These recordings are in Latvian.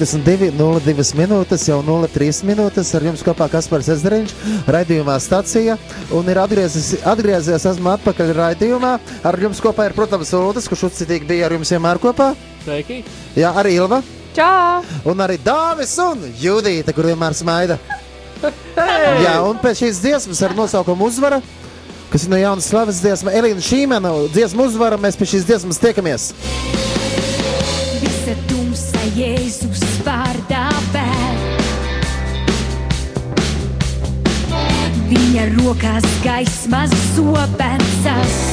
22, 02 minūtes, jau 03 minūtes ar jums kopā Kaspars Ezeriņš, raidījumā stacija. Un ir atgriezies, atgriezies esmu atpakaļ raidījumā. Ar jums kopā ir, protams, Ulris, kurš uzcitīgi bija ar jums vienmēr kopā. Sveiki! Jā, arī Ilva. Čau! Un arī Dāvis un Judīte, kur vienmēr smaida. Hey! Jā, un pēc šīs dziesmas ar nosaukumu uzvara, kas ir no jaunas slavas dziesma, Elīna Šīmena dziesmu uzvara, mēs pie šīs dziesmas tiekamies. Visa tumsa Jēzus vārdā vēl. Viņa rokās gaismas zobensas.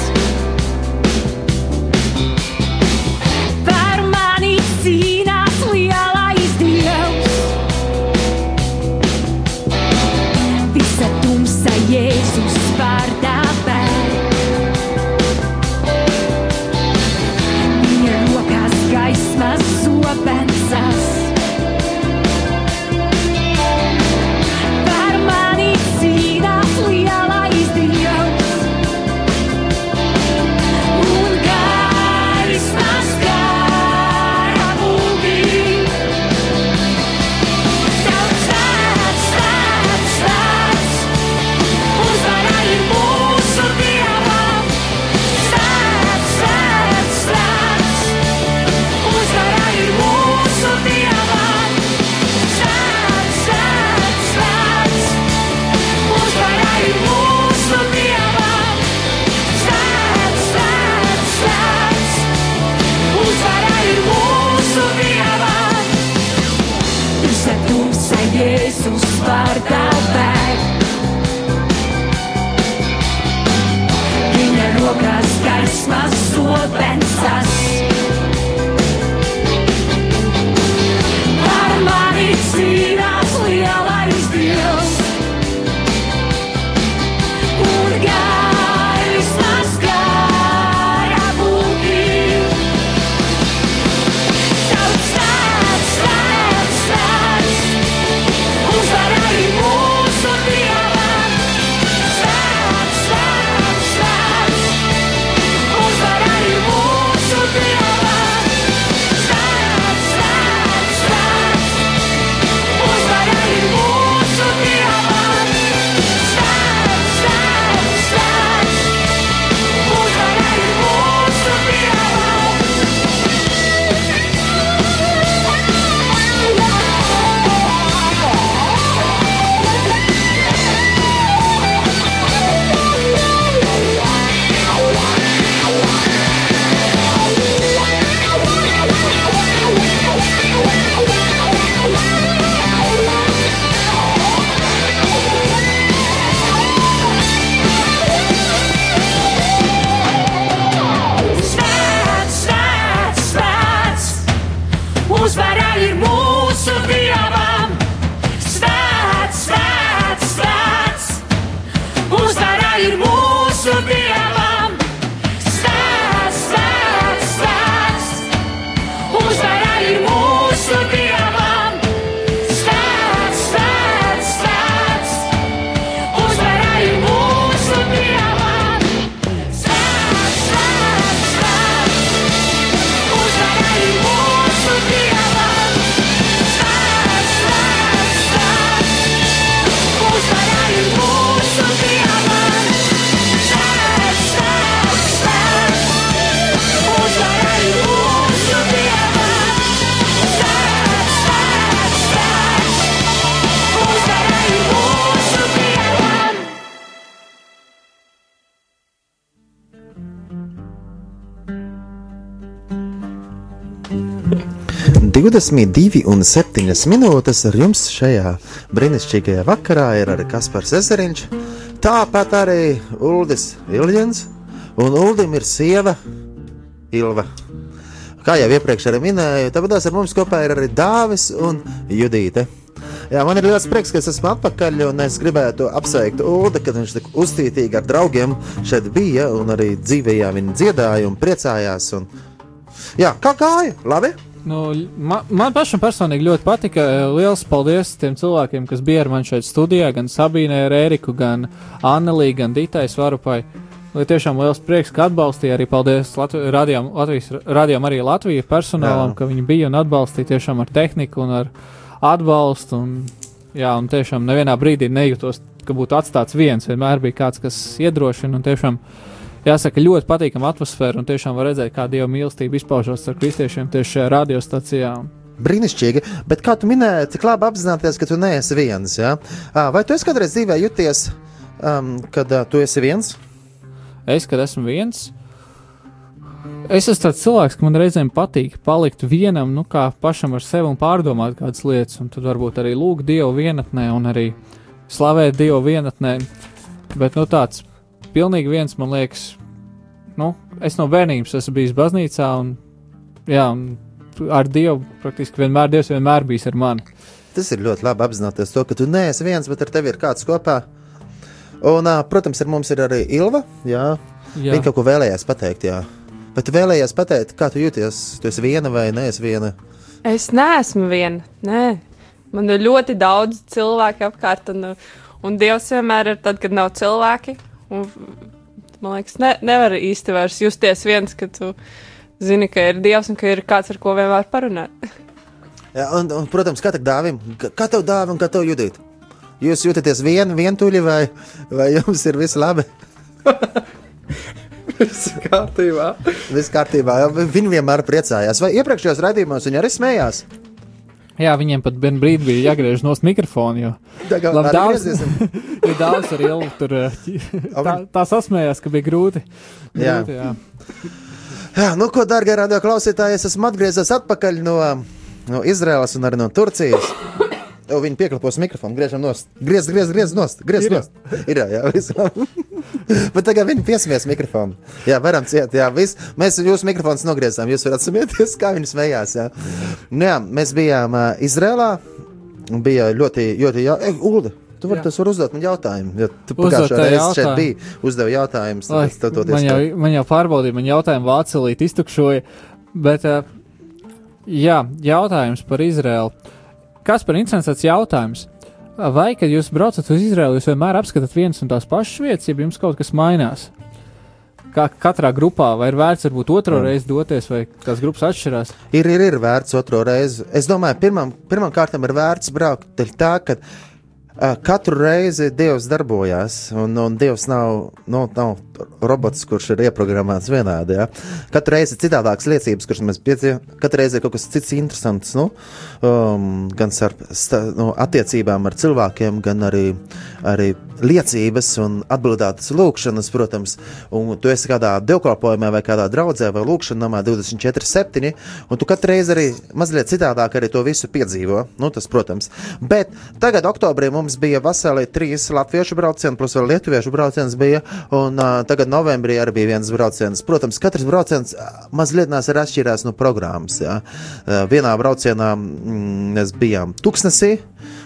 22 un 7 minūtes ar jums šajā brīnišķīgajā vakarā ir arī Kaspars Ezeriņš. Tāpat arī Uldis Iljens, un Uldim ir sieva Ilva. Kā jau iepriekš arī minēju, tāpat ar mums kopā ir arī Dāvis un Judīte. Jā, man ir liels prieks, ka es esmu atpakaļ, un es gribētu apsveikt Ulu, kad viņš tik uztītīgi ar draugiem šeit bija, un arī dzīvējā viņa dziedāja un priecājās. Un Jā, kā gāja? Labi. Nu, man, man pašam personīgi ļoti patika. Lielas paldies tiem cilvēkiem, kas bija ar mani šeit studijā, gan Sabīnai, Eriku, gan Annelī, gan Ditai Svarupai. Lai tiešām liels prieks, ka atbalstīja arī paldies Latvi, radījām, Latvijas, radījām arī Latvijas personālam, Jā. ka viņi bija un atbalstīja tiešām ar tehniku un ar atbalstu. Un, jā, un tiešām nevienā brīdī nejūtos, ka būtu atstāts viens. Vienmēr bija kāds, kas iedrošina un tiešām. Jāsaka, ļoti patīkama atmosfēra, un tiešām var redzēt, kā dieva mīlestība izpaužas ar kristiešiem tieši šajā radiostacijā. Brīnišķīgi, bet kā tu minēji, cik labi apzināties, ka tu neesi viens. Ja? Vai tu esi kādreiz dzīvē jūties, um, kad uh, tu esi viens? Es, kad esmu viens, es esmu tāds cilvēks, ka man reizēm patīk palikt vienam, nu, kā pašam ar sevi un pārdomāt kādas lietas, un tad varbūt arī lūgt Dievu vienatnē un arī slavēt Dievu vienatnē. Bet, nu, tāds pilnīgi viens, man liekas, nu, es no bērnības esmu bijis baznīcā, un, jā, un ar Dievu praktiski vienmēr Dievs vienmēr bijis ar mani. Tas ir ļoti labi apzināties to, ka tu neesi viens, bet ar tevi ir kāds kopā. Un, protams, ar mums ir arī Ilva. Jā. Jā. Viņa kaut ko vēlējās pateikt. Jā. Bet tu vēlējies pateikt, kā tu jūties? Tu esi viena vai neesi viena? Es neesmu viena. Nē. Man ir ļoti daudz cilvēku apkārt, un, un Dievs vienmēr ir tad, kad nav cilvēki. Un, man liekas, ne, nevar īsti vairs justies viens, ka tu zini, ka ir Dievs un ka ir kāds, ar ko vienmēr parunāt. Jā, un, un, protams, kā dāvim, kā- kā tev dāvim un kā tev judīt? Jūs jūtaties vien, vientuļi vai, vai jums ir viss labi? Viss kārtībā. Viss kārtībā. jā, Viņi vienmēr priecājās. Vai iepriekšējos raidījumos viņi arī smējās? Jā, viņiem pat brīdī bija jāgriež no mikrofona, jo Tagad Labi, daudz- bija daudz ar ielu tur. eh, Tā, tā sasmējās, ka bija grūti. Jā. grūti jā. Jā, nu ko, darbie radio klausītāji, es esmu atgriezies atpakaļ no, no Izraēlas un arī no Turcijas. Jau viņi pieklapos mikrofonu, griežam nost. Griez, griez, griez nost. Griez Ir. nost. Ir, jā, viss labi. Bet tagad viņi piesmies mikrofonu. Jā, varam ciet, jā, viss. Mēs jūsu mikrofons nogriezām, jūs varat smieties, kā viņi smējās, jā. Nu, jā, mēs bijām uh, Izrēlā, un bija ļoti, ļoti, jā, e, Ulda. Tu vari Jā. var uzdot man jautājumu, jo tu tev reizē šeit biji, uzdevi jautājumus. Tev man, jau, man jau pārbaudīja, man jautājumu vācelīt iztukšoja. Bet, uh, jā, jautājums par Izraēlu. Kas par interesants jautājums? Vai, kad jūs braucat uz Izraēlu, jūs vienmēr apskatāt vienas un tās pašas vietas, ja jums kaut kas mainās? Kā katrā grupā, vai ir vērts varbūt otro reizi doties, vai tās grupas atšķirās? Ir, ir, ir vērts otro reizi. Es domāju, pirmam, pirmam kārtam ir vērts braukt tā, ka katru reizi Dievs darbojās, un, un Dievs nav, nu, nav robots, kurš ir ieprogrammēts vienādi. Ja? Katru reizi ir citādākas liecības, kuras mēs piedzīvojam. Katru reizi ir kaut kas cits interesants, nu, um, gan ar nu, attiecībām ar cilvēkiem, gan arī, arī liecības un atbildētas lūkšanas, protams, un tu esi kādā dievkalpojumā vai kādā draudzē vai lūkšanā 24-7, un tu katru reizi arī mazliet citādāk arī to visu piedzīvo. Nu, tas, protams. Bet tagad oktobrī mums bija veseli trīs latviešu braucieni, plus vēl lietuviešu brauciens bija, un uh, tagad novembrī arī bija viens brauciens. Protams, katrs brauciens mazliet nās ir atšķirās no programmas. Jā. Uh, vienā braucienā mm, mēs bijām Tuksnesī,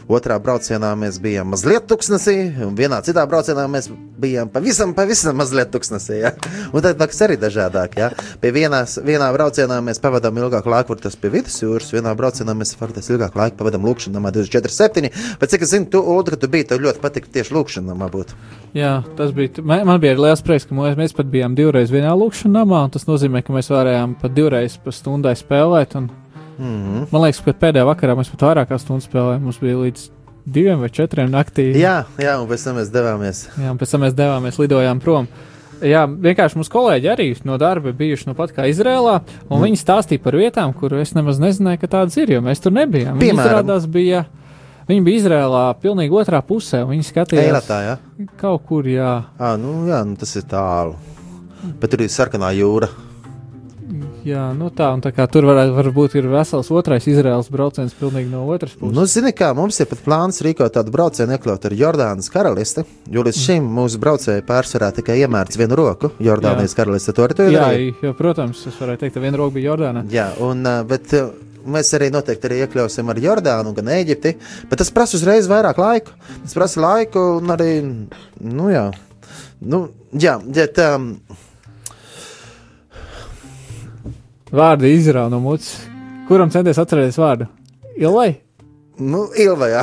otrā braucienā mēs bijām mazliet tuksnesī, un vienā citā braucienā mēs bijām pavisam, pavisam mazliet tuksnesī. Ja? Un tad tas arī dažādāk. Ja? Pie vienās, vienā braucienā mēs pavadām ilgāku laiku, kur tas pie vidusjūras, vienā braucienā mēs varbūt ilgāku laiku pavadām lūkšanā 24-7. Bet cik es zinu, tu, Ulda, ka tu biji, tev ļoti patika tieši lūkšanā būt. Jā, tas bija. Man, man bija liels prieks, ka mēs, mēs pat bijām divreiz vienā lūkšanā un tas nozīmē, ka mēs varējām pat divreiz pa stundai spēlēt. Un, Mm -hmm. man liekas, ka pēdējā vakarā mēs pat vairāk kā stundu spēlējām. Mums bija līdz diviem vai četriem naktī. Jā, jā, un pēc tam mēs devāmies. Jā, un pēc tam mēs devāmies, lidojām prom. Jā, vienkārši mūsu kolēģi arī no darba bijuši nu pat kā Izrēlā, un mm. viņi stāstīja par vietām, kur es nemaz nezināju, ka tādas ir, jo mēs tur nebijām. Piemēram? izrādās bija. Viņi bija Izrēlā pilnīgi otrā pusē, un viņi skatījās Eilatā, jā. kaut kur, jā, À, nu, jā, nu, tas ir tālu. Bet tur ir sarkanā jūra. Jā nu tā, un tā kā tur varētu varbūt ir vesels otrais Izraels brauciens pilnīgi no otras puses. Nu, zini, kā mums ir pat plāns rīkot tādu braucienu, iekļaut ar Jordānas karalisti. Jo līdz šim mūsu braucēji pārsvarā tikai iemērts vienu roku. Jordānijas karaliste to arī ir. jā, jo, protams, es varēju teikt, ka viena roka bija Jordānā. Jā, un, bet mēs arī noteikti arī iekļausim ar Jordānu, gan Eģipti. Bet tas prasa uzreiz vairāk laika. Tas prasa laiku un arī, nu jā, nu, jā, bet, um, vārdu izrauj no mutes. Kuram centies atcerēties vārdu? Ilai? Nu, Ilva, jā.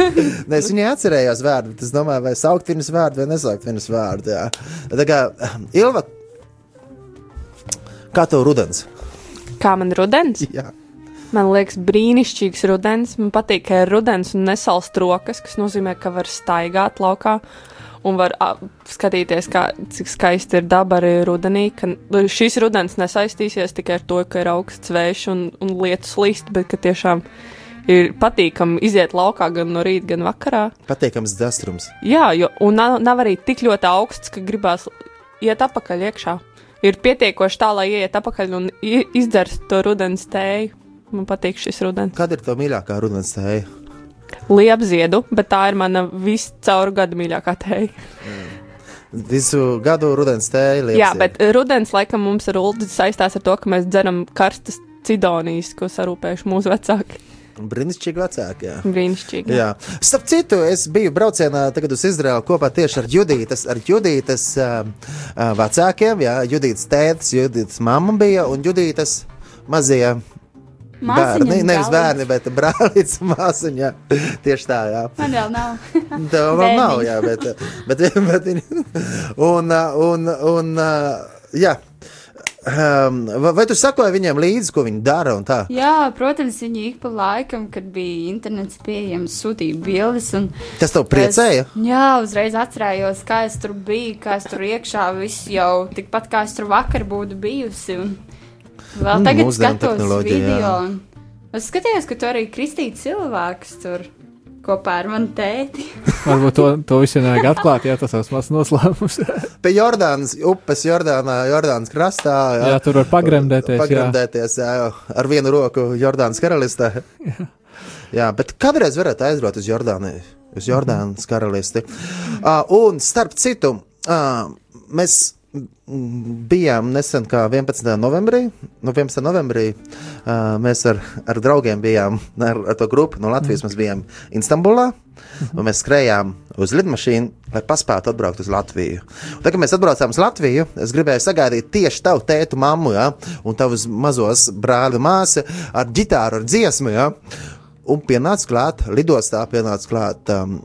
Nē, es viņai atcerējos vārdu, bet es domāju, vai saukt viņas vārdu vai nesaukt viņas vārdu. Jā. Tā kā Ilva, kā tev rudens? Kā man rudens? Jā. Man liekas, brīnišķīgs rudens. Man patīk, ka ir rudens un nesalst rokas, kas nozīmē, ka var staigāt laukā. Un var skatīties, kā, cik skaisti ir daba arī rudenī. Ka šis rudens nesaistīsies tikai ar to, ka ir augsts vējš un, un lietus līst, bet ka tiešām ir patīkami iziet laukā gan no rīta, gan vakarā. Patīkams dastrums. Jā, jo, un nav, nav arī tik ļoti augsts, ka gribās iet apakaļ iekšā. Ir pietiekoši tā, lai iet apakaļ un izdzerst to rudens tēju. Man patīk šis rudens. Kāda ir tava mīļākā rudens tēja? Liepziedu, bet tā ir mana visu cauru gadu mīļākā tēja. Visu gadu rudens tēja. Jā, bet rudens laikam mums ar ulu saistās ar to, ka mēs dzeram karstas cidonijas, ko sarūpējuši mūsu vecāki. Brīnišķīgi vecāki. Jā. Brīnišķīgi. Jā. Starp citu, es biju braucienā tagad uz Izraelu kopā tieši ar Judītas, ar Judītas uh, uh, vecākiem. Jā, Judītas tētis, Judītas mamma bija un Judītas mazie bērni. Nevis bērni, bet brālis, māsiņa. Tieši tā, jā. Man vēl nav. Tev vēl Bērniņi. nav, jā, bet, bet, bet viņi. Un, un, un, uh, jā. Um, vai, tu sakoji viņiem līdzi, ko viņi dara un? Jā, protams, viņi ik pa laikam, kad bija internets pieejams, sūtīja bildes. un Tas tev priecēja? Es, jā, uzreiz atcerējos, kā es tur biju, kā es tur iekšā, viss jau tikpat kā es tur vakar būtu bijusi. Un vēl tagad skatos video. jā. Es skatījos, ka tu arī kristīti cilvēks tur kopā ar mani tēti. Varbūt to, to visu nevajag atklāt, jā, tas ir mazs noslēpums. Pie Jordānas upes, Jordānā, Jordānas krastā. jā, tur var pagremdēties. Jā. Pagremdēties jā, ar vienu roku Jordānas karalistē. Jā, bet kādreiz varētu aizbraukt uz Jordāniju, uz Jordānas karalisti. Uh, un starp citu, uh, mēs bijām nesen, kā 11. novembrī. No 11. novembrī uh, mēs ar, ar draugiem bijām, ar, ar to grupu no Latvijas. Mēs bijām Istanbulā. Un mēs skrējām uz lidmašīnu, lai paspētu atbraukt uz Latviju. Un Tad, kad mēs atbraucām uz Latviju, es gribēju sagaidīt tieši tavu tētu, mammu, ja, un tavus mazos brāli, māsu ar ģitāru, ar dziesmu. Ja. Un pienāca klāt, lidostā pienāca klāt um,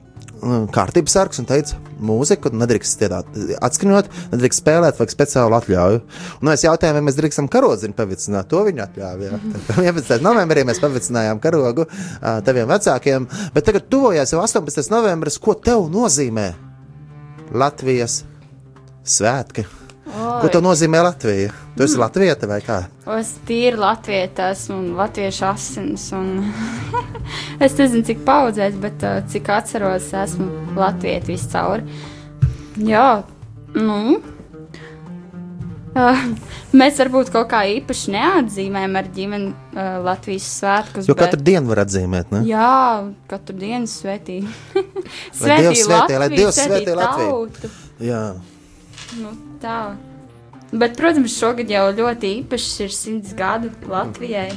kārtības sargs un teica, mūziku nedrīkst dziedāt, atskaņot, nedrīkst spēlēt, vajag speciālu atļauju. Un mēs jautājām, vai mēs drīkstam karodziņu pavicināt, to viņa atļāva. jā. Tad 11. novembrī mēs pavicinājām karogu taviem vecākiem, bet tagad tuvojās jau 18. novembris, ko tev nozīmē Latvijas svētki? Ko tev nozīmē Latvija? Tu esi Latvieta vai kā? Es tīri latviešu esmu un latviešu asins. Un es nezinu, cik paudzēs, bet cik atceros, esmu latvieta viscaur. Jā, nu. Uh, mēs varbūt kaut kā īpaši neatzīmējam ar ģimeni uh, Latvijas svētkus. Jo katru dienu var atzīmēt, ne? Jā, katru dienu svētī. Lai Dievs svētī, lai Dievs svētī Latviju. Jā. Nu, tā. Bet, protams, šogad jau ļoti īpašs ir simts gadu Latvijai.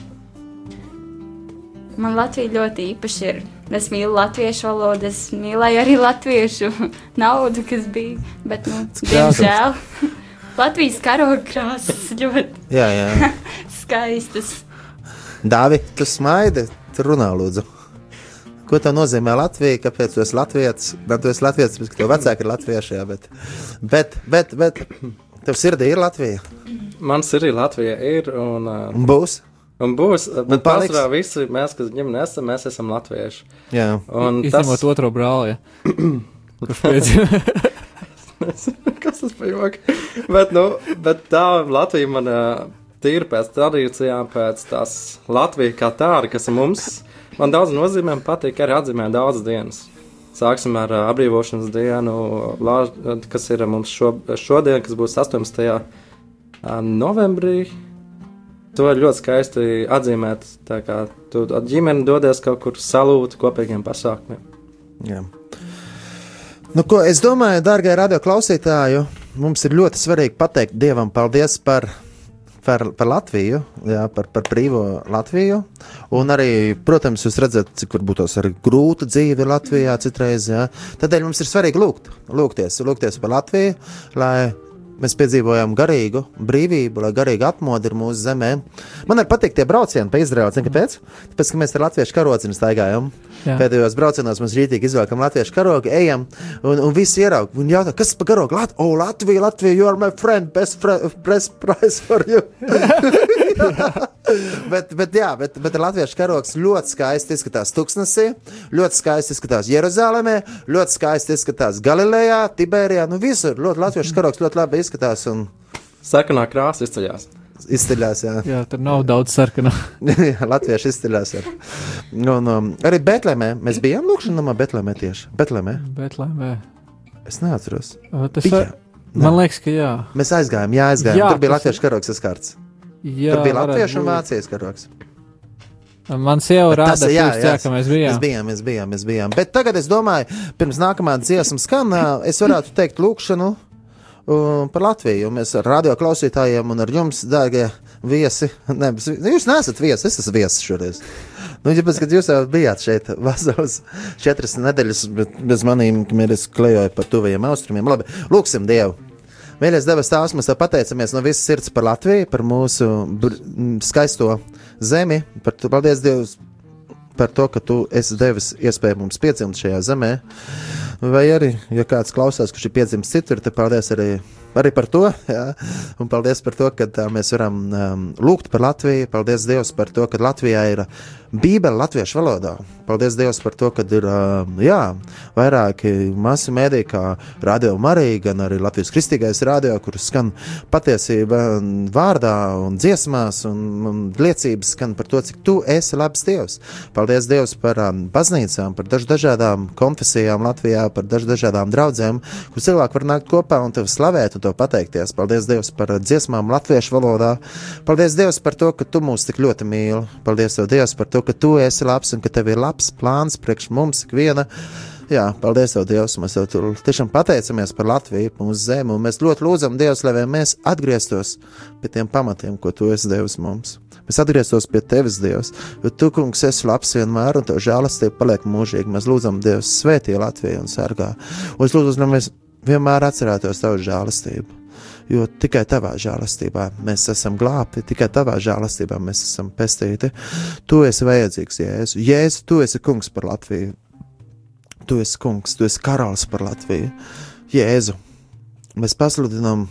Man Latvija ļoti īpaši ir. Es mīlu latviešu valodu, es mīlēju arī latviešu naudu, kas bija. Bet, nu, diemžēl, Latvijas karoga krāsas ļoti Jā, jā. skaistas. Dāvi, tu smaidi, tu runā, lūdzu. Ko tev nozīmē Latvija? Kāpēc tu esi Latvijas? Man tu esi Latvijas, bet tev vecāki ir latvieši, jā, bet, bet, bet, bet tev sirdī ir Latvija. Man arī Latvija ir un, uh, Un būs. un būs, bet pārsvarā visi mēs, kas ģimene esam, mēs esam latvieši. Jā. Un Izņemot tas, otro brāli. Kurš piedzīvo? kas tas bija joki? bet, nu, bet tā Latvija man uh, tīri pēc tradīcijām, pēc tās Latvija kā tāda, kas ir mums, man daudz nozīmē, man patīk arī atzīmēt daudz dienas. Sāksim ar atbrīvošanas dienu, kas ir mums šo, šodien, kas būs 18. uh, novembrī. To ir ļoti skaisti atzīmēt. Tā kā tu ar ģimeni dodies kaut kur salūt kopīgiem pasākumiem. Jā. Nu, ko, es domāju, dārgie radio klausītāji, mums ir ļoti svarīgi pateikt Dievam paldies par, par, par Latviju, jā, par, par brīvo Latviju. Un arī, protams, jūs redzat, cik varbūt tos arī grūta dzīve Latvijā citreiz. Jā. Tādēļ mums ir svarīgi lūgt, lūgties, lūgties par Latviju, lai Mēs piedzīvojām garīgu brīvību, lai garīga apmoda ir mūsu zemē. Man arī patīk tie braucieni pa Izraelu. Zini, kāpēc? Tāpēc, ka mēs ar latviešu karociņu staigājam. Jā. Pēdējos braucienos mēs rītīgi izvēlējām latviešu karogu, ejam, un, un visi ieraug. Un jautā, kas par karogu? Lat oh, Latvija, Latvija, you are my friend, best, fri best prize for you. bet, bet, jā, bet, bet latviešu karogs ļoti skaisti izskatās Tuksnesī, ļoti skaisti izskatās Jeruzalemē, ļoti skaisti izskatās Galilejā, Tibērijā. Nu, visur ļoti latviešu karogs ļoti labi izskatās un Sarkanā krāsa izceļās. izceļās. Jā. Jā, tur nav daudz sarkanu. Jā, Latvieši izceļās. Ar. Un, um, arī Betlēmē mēs bijām lūkšanā, Betlēmē tieši. Betlēmē. Bet, lai mē. Es neatceros. Tas Bija. man liekas, ka jā. Mēs aizgājām, jā, aizgājām. Jā, Tur bija tas- latviešu karogs saskārts. jā Tur bija latviešu un vācijas karogs. Man sieva Bet tas- rāda, jā, jā, jā, ka mēs bijām. Mēs bijām, mēs bijām, mēs bijām. Bet tagad es domāju, pirms nākamā dziesma skan, es varētu teikt lūkšanu par Latviju. Mēs ar radio klausītājiem un ar jums, dārgie viesi, ne, jūs neesat viesi, es esmu viesis šoreiz. Nu, tāpēc, kad jūs jau bijāt šeit vasaras četras nedēļas, bet bez manīm, kad es klejoju par tuvajiem austrumiem, labi, lūksim Dievu. Mīļais debes Tēvs, mēs tev pateicamies no visas sirds par Latviju, par mūsu skaisto zemi. Par paldies Dievam par to, ka tu esi devis iespēju mums piedzimt šajā zemē. Vai arī, ja kāds klausās, kurš ir piedzimis citur, tad paldies arī, arī par to. Jā. Un paldies par to, ka mēs varam um, lūgt par Latviju. Paldies Dievam par to, ka Latvijā ir Bībele latviešu valodā. Paldies Dievam par to, ka ir um, jā, vairāki masu mēdī, kā Radio Marija, gan arī Latvijas kristīgais radio, kurš skan patiesība vārdā un dziesmās un, un liecības skan par to, cik tu esi labs Dievs. Paldies Dievam par um, baznīcām, par daž dažādām konfesijām Latvijā, par daž dažādām draudzēm, kur cilvēki var nākt kopā un tevi slavēt un to pateikties. Paldies Dievam par uh, dziesmām latviešu valodā. Paldies Dievam par to, ka tu mūs tik ļoti mīli. Paldies Dievs, par to, ka tu esi labs un ka tev ir labs plāns priekš mums ikviena. Jā, paldies, Tev, Dievs. Mēs tev tiešām pateicamies par Latviju, par mūsu zemi. Mēs ļoti lūdzam, Dievs, lai mēs atgrieztos pie tiem pamatiem, ko Tu esi devis mums. Mēs atgrieztos pie Tevis, Dievs, jo Tu, kungs, esi labs vienmēr, un Tev žēlastība paliek mūžīgi. Mēs lūdzam, Dievs, svētī Latviju un sargā. Un es lūdzu, lai mēs vienmēr atcerētos Tavu žēlastību. Jo tikai tavā žēlastībā mēs esam glābti, tikai tavā žēlastībā mēs esam pestīti. Tu esi vajadzīgs, Jēzu. Jēzu, tu esi kungs par Latviju. Tu esi kungs, tu esi karalis par Latviju. Jēzu, mēs pasludinām,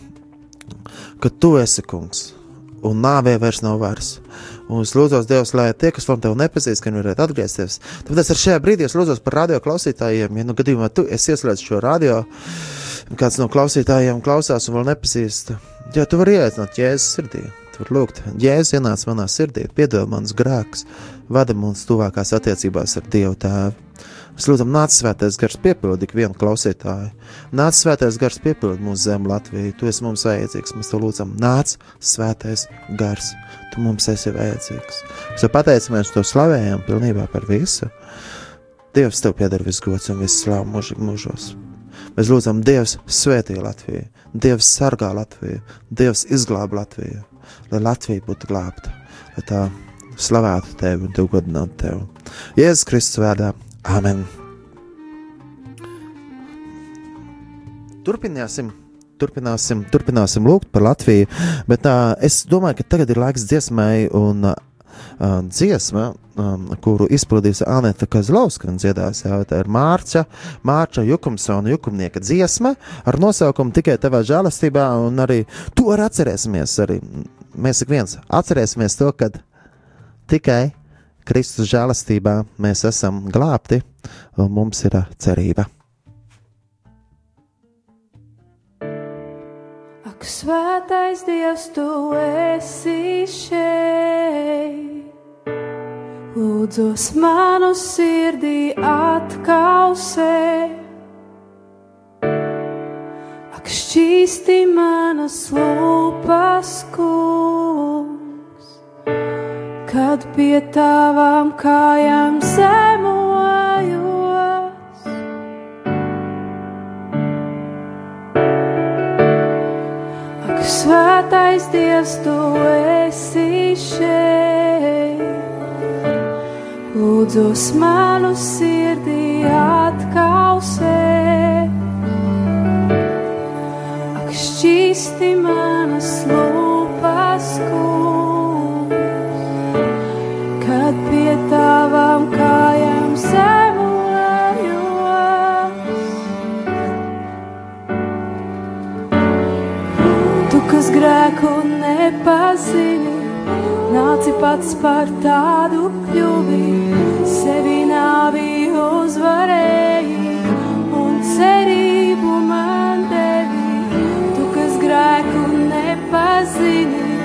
ka tu esi kungs, un nāvē vairs nav varas. Un es lūdzu, Dievs, lai tie, kas vēl tevi nepazīst, ka viņi varētu atgriezties. Tāpēc ar šajā brīdī es lūdzu par radio klausītājiem, ja nu gadījumā tu esi ieslēdzis šo radio, kāds no klausītājiem klausās un vēl nepazīst. Ja tu vari ieaicināt Jēzus sirdī, tu vari lūgt, Jēzus ienāc manā sirdī, piedod manus grēkus, vada mūs tuvākās attiecībās ar Dievu Tēvu. Mēs lūdzam, nāc svētais gars piepildi ik vienu klausītāju. Nāc svētais gars piepildi mūsu zemi Latviju. Tu esi mums vajadzīgs. Mēs to lūdzam, nāc svētais gars. Tu mums esi vajadzīgs. Mēs tev pateicamies, to slavējam pilnībā par visu. Dievs tev pieder viss gods un viss slāv mūžīgi mūžos. Mēs lūdzam, Dievs svētī Latviju, Dievs sargā Latviju, Dievs izglāb Latviju, lai Latvija būtu glābta, lai tā slavētu tevi un tu godinātu tevi. Jēzus Kristus vārdā, Āmen! Turpināsim! Turpināsim, turpināsim lūgt par Latviju, bet uh, es domāju, ka tagad ir laiks dziesmai un uh, dziesma, um, kuru izpildīs Anita Kazlauska un dziedās, jā, tā ir Mārča, Mārča Jukumsona Jukumnieka dziesma ar nosaukumu tikai tavā žēlastībā, un arī to arī atcerēsimies, arī mēs ik viens atcerēsimies to, kad tikai Kristus žēlastībā mēs esam glābti, un mums ir cerība. Ak, svētais Dievs, tu esi šeit. Lūdzos manu sirdī atkausē. Ak, šķīsti manas lūpas, kungs, kad pie tavām kājām zemojos. Ak, svētais Dievs, tu esi šeit. Lūdzos manu sirdī atkausē. Ak, šķīsti manas lūpas kungs, kad pie tavām kājām zemojos. Tu, kas grēku nepazini, nāci pats par tādu nāvi uzvarēji un cerību man devi. Tu, kas grēku nepazini,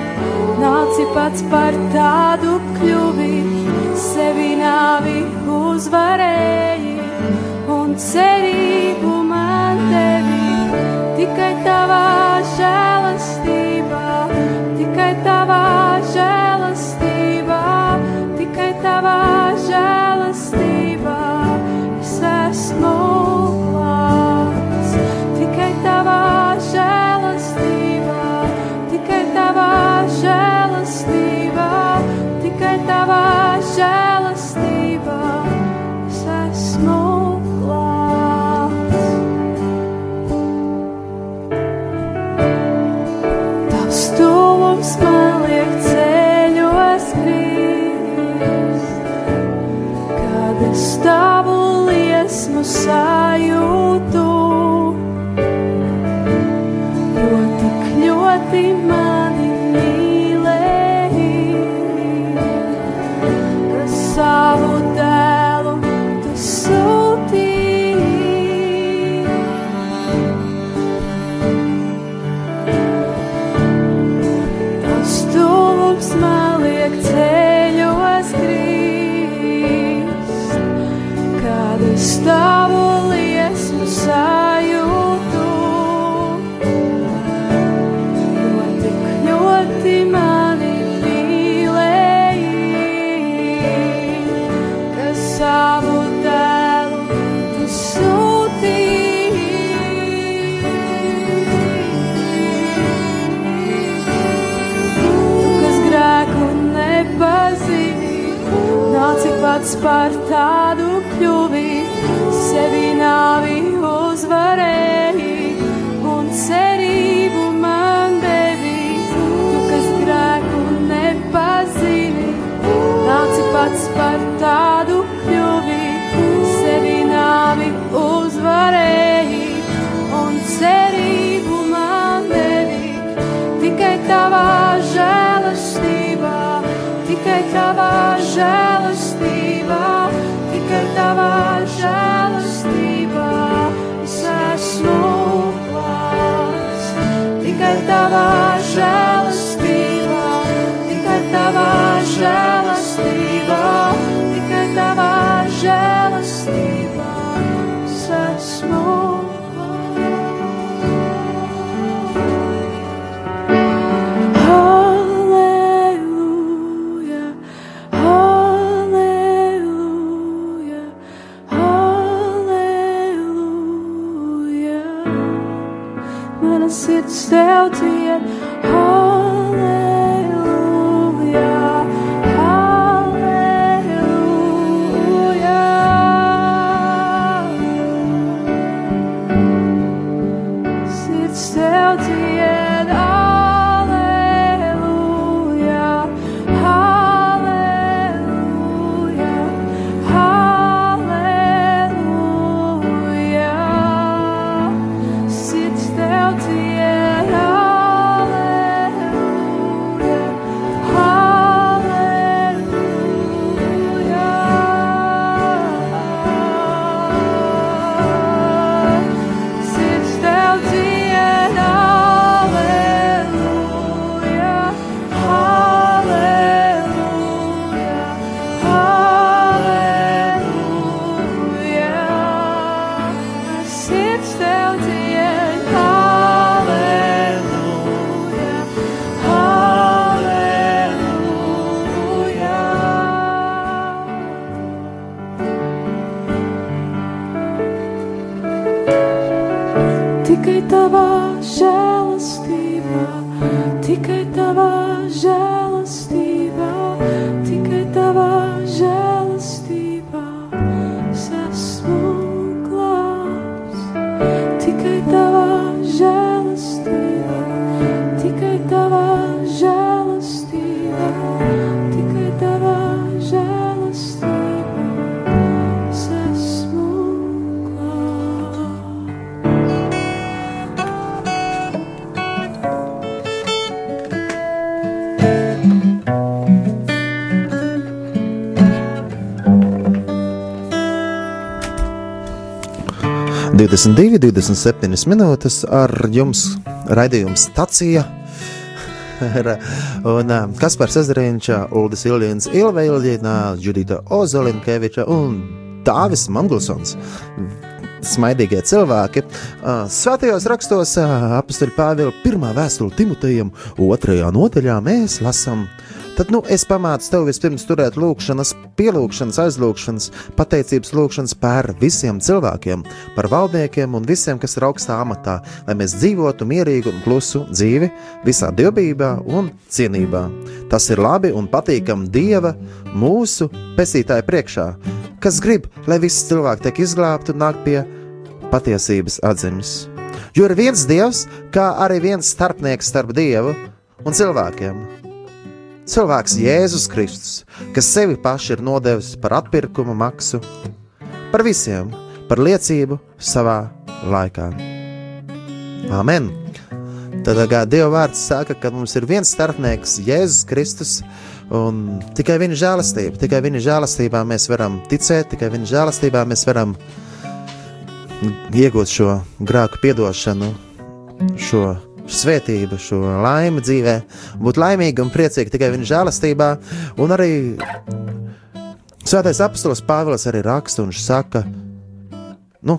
nāci pats par tādu kļuvi, sevi nāvi uzvarēji un cerību man devi. Tikai tavā žēlastībā, liesmu sajūtu, par tādu kļuvi, sevi nāvi uzvarēji un cerību man devi. Tu, kas grēku nepazini, nāci pats par tādu kļuvi, sevi nāvi uzvarēji un cerību man devi. Tikai tavā žēlastībā, tikai tavā žēlastībā, Tikai tavā 22, 27 minūtes ar jums raidījums stacija. un Kaspars Ezeriņš, Uldis Iljins, Ilva Iljina, Judita Ozolinkeviča un Dāvis Mangulsons. Smaidīgie cilvēki. Svētajos rakstos apakstuļa Pāvila pirmā vēstule Timotejam, otrajā nodaļā mēs lasām Tad nu, es pamācu tev vispirms turēt lūgšanas, pielūgšanas, aizlūgšanas, pateicības lūgšanas par visiem cilvēkiem, par valdniekiem un visiem, kas ir augstā amatā, lai mēs dzīvotu mierīgu un klusu dzīvi visā dievbijā un cienībā. Tas ir labi un patīkami Dieva, mūsu pestītāja priekšā, kas grib, lai visi cilvēki tiek izglābti un nāk pie patiesības atziņas. Jo ir viens Dievs, kā arī viens starpnieks starp Dievu un cilvēkiem cilvēks Jēzus Kristus, kas sevi paši ir nodevis par atpirkuma maksu, par visiem, par liecību savā laikā. Amen! Tad, Dieva vārds saka, ka mums ir viens starpnieks, Jēzus Kristus, un tikai viņa žēlastība, tikai viņa žēlastībā mēs varam ticēt, tikai viņa žēlastībā mēs varam iegūt šo grēku piedošanu, šo svētību, šo laimi dzīvē, būt laimīgi un priecīgi tikai viņa žēlastībā. Un arī Svētais apstākļus Pāvils arī raksta un saka, nu,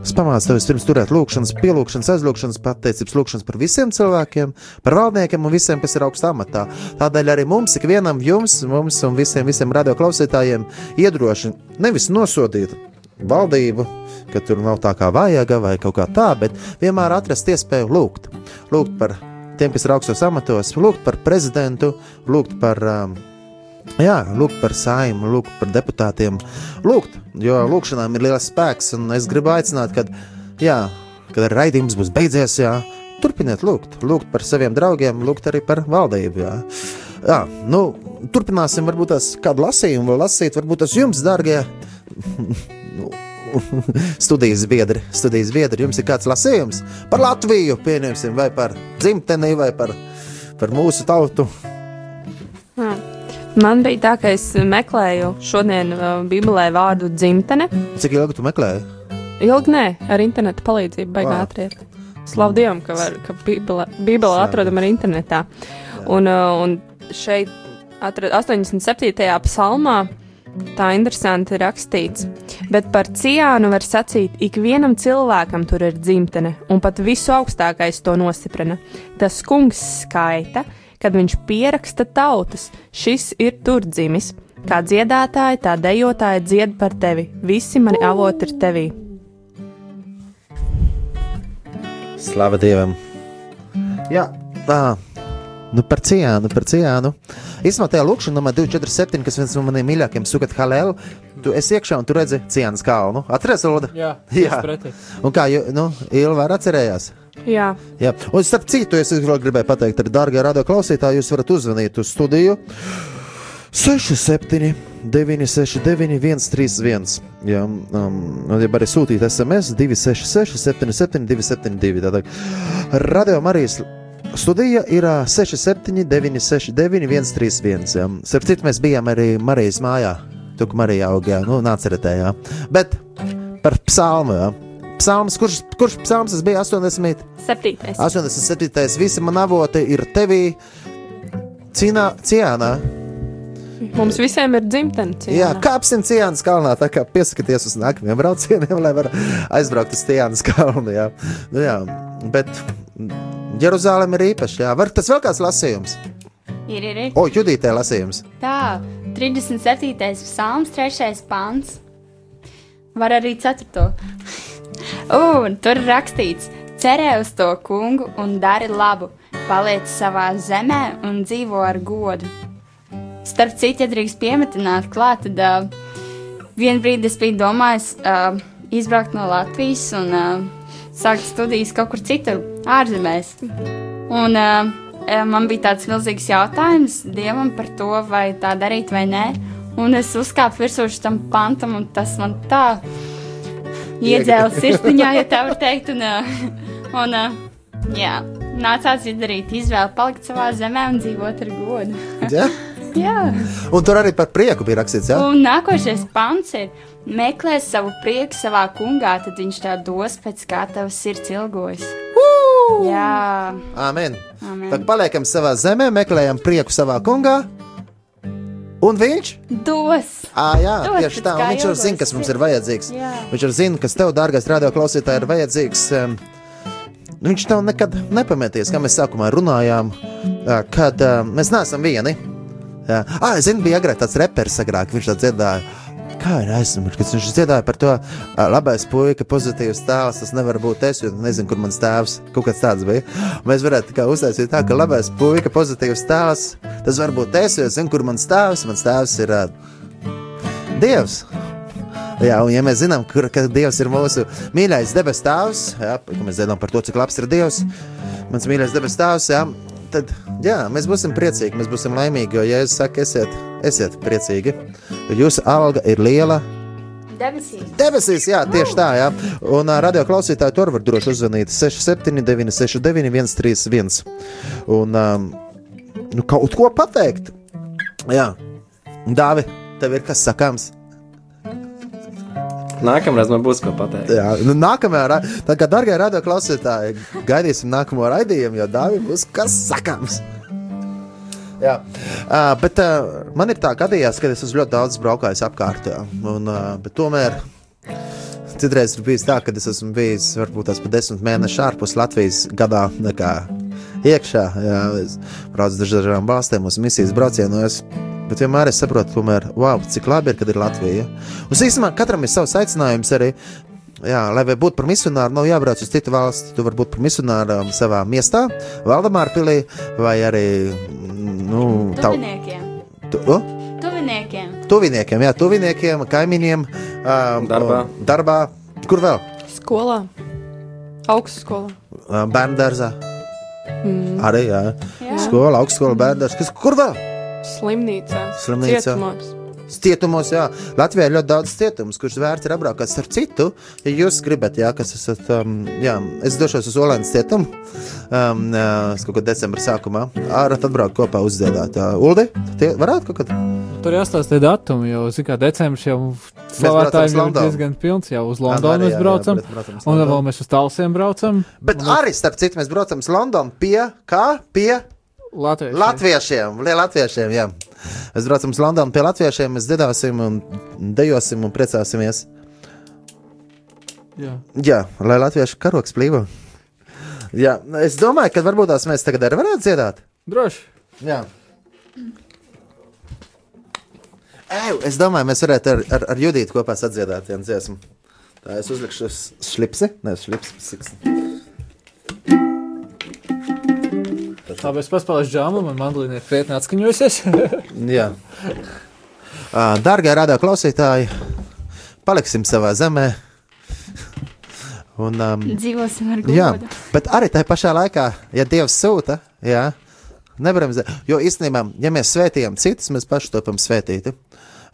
es pamācu tev pirms turēt lūgšanas, pielūgšanas, aizlūgšanas, pateicības lūgšanas par visiem cilvēkiem, par valdniekiem un visiem, kas ir augstā amatā. Tādēļ arī mums, ikvienam jums, mums un visiem, visiem radioklausītājiem iedrošina nevis nosodīt valdību, ka tur nav tā kā vajag vai kaut kā tā, bet vienmēr atrast iespēju lūgt. Lūgt par tiem, kas ir augstos amatos, lūgt par prezidentu, lūgt par. Um, Jā, lūgt par saimu, lūgt par deputātiem, lūgt, jo lūkšanām ir liels spēks, un es gribu aicināt, kad, jā, kad raidījums būs beidzies, jā, turpiniet lūgt, lūgt par saviem draugiem, lūgt arī par valdību, jā. Jā, nu, turpināsim varbūt tās kādu lasījumu vēl lasīt, varbūt tas jums, dārgie, nu, studijas biedri, studijas biedri, jums ir kāds lasījums par Latviju, pieņemsim, vai par dzimteni, vai par, par mūsu tautu. Jā. Man bija tā, ka es meklēju šodien uh, Bībelē vārdu dzimtene. Cik ilgi tu meklēji? Ilgi nē, ar internetu palīdzību baigā atriet. Slavu Dievam, ka, var, ka Bībele atrodam arī internetā. Un, uh, un šeit atrad 87. psalmā tā interesanti rakstīts. Bet par ciānu var sacīt, ikvienam cilvēkam tur ir dzimtene, un pat visu augstākais to nostiprina. Tas kungs skaita, kad viņš pieraksta tautas, šis ir tur dzimis. Kā dziedātāji, tā dejotāji dzied par tevi. Visi mani avoti ir tevī. Slava Dievam! Jā, tā. Nu, par ciānu, par ciānu. Īsumā tajā lūkšanā, numur 247, kas viens no maniem mīļākajiem, sukat halēlu, tu esi iekšā un tu redzi ciānas kalnu. Atceries, Lūda? Jā, Jā. Un kā, ju- nu, Ilva arī atcerējās? Jā, Jā, un starp citu, es vēl gribēju pateikt, arī, dārgie radio klausītāji, jūs varat uzzvanīt uz studiju 67, 969, 131. Jā, um, ja arī sūtīt SMS 266, 77, 272. Tātad radio Marijas studija ir ā, 67, 969, 131. Jā. Starp citu, mēs bijām arī Marijas mājā. Tur, kur Marija augā, nu, nāceretē, jā. Bet par psalmu, jā. Psalms, kurš, kurš psalms tas bija 80? septītais. 87. Visi man avoti ir tevī, cīnā, ciānā. Mums visiem ir dzimtene. Jā, kāpsim Ciānas kalnā, tā kā piesakieties uz nākamajiem braucieniem, lai varētu aizbraukt uz Ciānas kalnu. Jā. Nu, jā. Bet Jeruzalem ir īpaši. Jā. Var tas vēl kāds lasījums? Ir, ir, ir. O, Judītē lasījums. Tā, 37. psalms, 3. pants. Var arī 4. Un tur rakstīts: cerē uz to kungu un dari labu, paliec savā zemē un dzīvo ar godu. Starp citu, ja drīkst piemetināt, klāt, tad uh, vienā brīdī es biju domājis uh, izbraukt no Latvijas un uh, sākt studijas kaut kur citur, ārzemēs. Un uh, man bija tāds milzīgs jautājums Dievam par to, vai tā darīt vai nē. Un es uzkāpu virsū tam pantam, un tas man tā iedzēla sirsniņā, ja tā var teikt. Un, uh, un uh, jā, nācās izdarīt izvēli, palikt savā zemē un dzīvot ar godu. Jā, Jā. Un tur arī par prieku bija rakstīts, jā? Un nākošais pants ir: meklē savu prieku savā kungā, tad viņš tā dos pēc kā tavs sirds ilgojas. Jā, Āmen. Āmen. Tad paliekam savā zemē, meklējam prieku savā kungā. Un viņš? dos. Ā, jā, Dos tieši tā. viņš jau zina, kas mums ir vajadzīgs. Jā. Viņš jau zina, kas tev, dārgais radioklausītāj, ir vajadzīgs. Um, nu, viņš tev nekad nepametīs, kā mēs sākumā runājām, ā, kad uh, mēs neesam vieni. Jā, ah, es zinu, bija agrāk tāds reperis, agrāk viņš tā dziedāja. Kā ir aizmirsts, kad viņš dziedāja par to labais puika, pozitīvs tēls. Tas nevar būt es, jo nezinu, kur mans tēvs. Kaut kāds tāds bija. Mēs varētu tā uztaisīt tā, ka labais puika, pozitīvs tēls. Tas var būt es, jo zinu, kur mans tēvs. Mans tēvs ir uh, Dievs. Jā, un ja mēs zinām, kur, ka Dievs ir mūsu mīļākais debes tēvs, ka mēs zinām par to, cik labs ir Dievs, mans mīļākais debes tēvs, jā, tad jā, mēs būsim priecīgi, mēs būsim laimīgi, jo Jēzus saka, esiet, esiet priecīgi, jo jūsu alga ir liela. Debesīs. Debesīs, jā, tieši tā, jā. Un uh, radio klausītāji tur var droši uzzvanīt 679, 691, 131. Un um, nu, kaut ko pateikt. Jā, Dāvi, tev ir kas sakāms? Nākamreiz man būs ko pateikt. Jā, nu, nākamajā, tā kā darbie radio klausītāji, gaidīsim nākamo raidījumu, jo Dāvim būs kas sakāms. Jā, uh, bet uh, man ir tā gadījās, ka es esmu ļoti daudz braukājis apkārt. Jā, un, uh, tomēr citreiz ir bijis tā, ka es esmu bijis varbūt tās pa desmit mēnešus ārpus Latvijas gadā. nekā Iekšā, jā, es braucu dažādām valstīm, uz misijas braucienos. Bet vienmēr es saprotu, tomēr, wow, cik labi ir, kad ir Latvija. Un īstenībā katram ir savs aicinājums arī. Jā, lai vai būtu par misionāru, nav jābrauc uz citu valsti. Tu vari būt par misionāru savā miestā, Valdemāra pilī, vai arī nu, tav, Tuviniekiem. tu, oh? Tuviniekiem. tuviniekiem, jā, tuviniekiem, kaimiņiem, um, Darbā. darbā. Kur vēl? Skolā, augstskolā. Bērnu dārzā. Mm. Arī, jā. Jā. Skola, augstskola, bērnu dārzā. Kur vēl? Slimnīcās, Slimnīcā. cietumos. Cietumos, jā. Latvijā ir ļoti daudz cietumus, kurus vērts ir apbraukāt. Starp citu, ja jūs gribat, jā, kas esat, um, jā, es došos uz Olēnas cietumu, um, uh, kaut kad decembra sākumā, ārā atbraukt kopā uzdziedāt. Uh, Uldi, tie varētu kaut kad? Tur jāstāsta datumi, jo, zināmā mērā, decembris jau braucam slavētājiem ir diezgan pilns. Jau uz Londonu mēs jā, jā, braucam, bet braucam uz un vēl mēs uz Talsiem braucam. Bet arī, starp citu, mēs braucam uz Londonu pie, kā? Pie Latviešiem, pie latviešiem, jā. Mēs braucam uz Londonu pie latviešiem, mēs dziedāsim un dejosim un priecāsimies. Jā. Jā, lai latviešu karoks plīvo. Jā, es domāju, ka varbūt tās mēs tagad arī varētu dziedāt. Droši. Jā. Eju, es domāju, mēs varētu ar, ar, ar Judītu kopā sadziedāt vienu dziesmu. Tā es uzlikšu slipsi, nevis slipsi. Siks. Labi, es paspēlēšu džāmu, man mandolīna ir krietni atskaņojusies. Jā. Ā, Dārgie radio klausītāji, paliksim savā zemē. Un, um, Dzīvosim ar jā, godu. bet arī tajā pašā laikā, ja Dievs sūta, jā, nevaram zināt, jo īstenībā, ja mēs svētījam citus, mēs paši topam svētīti.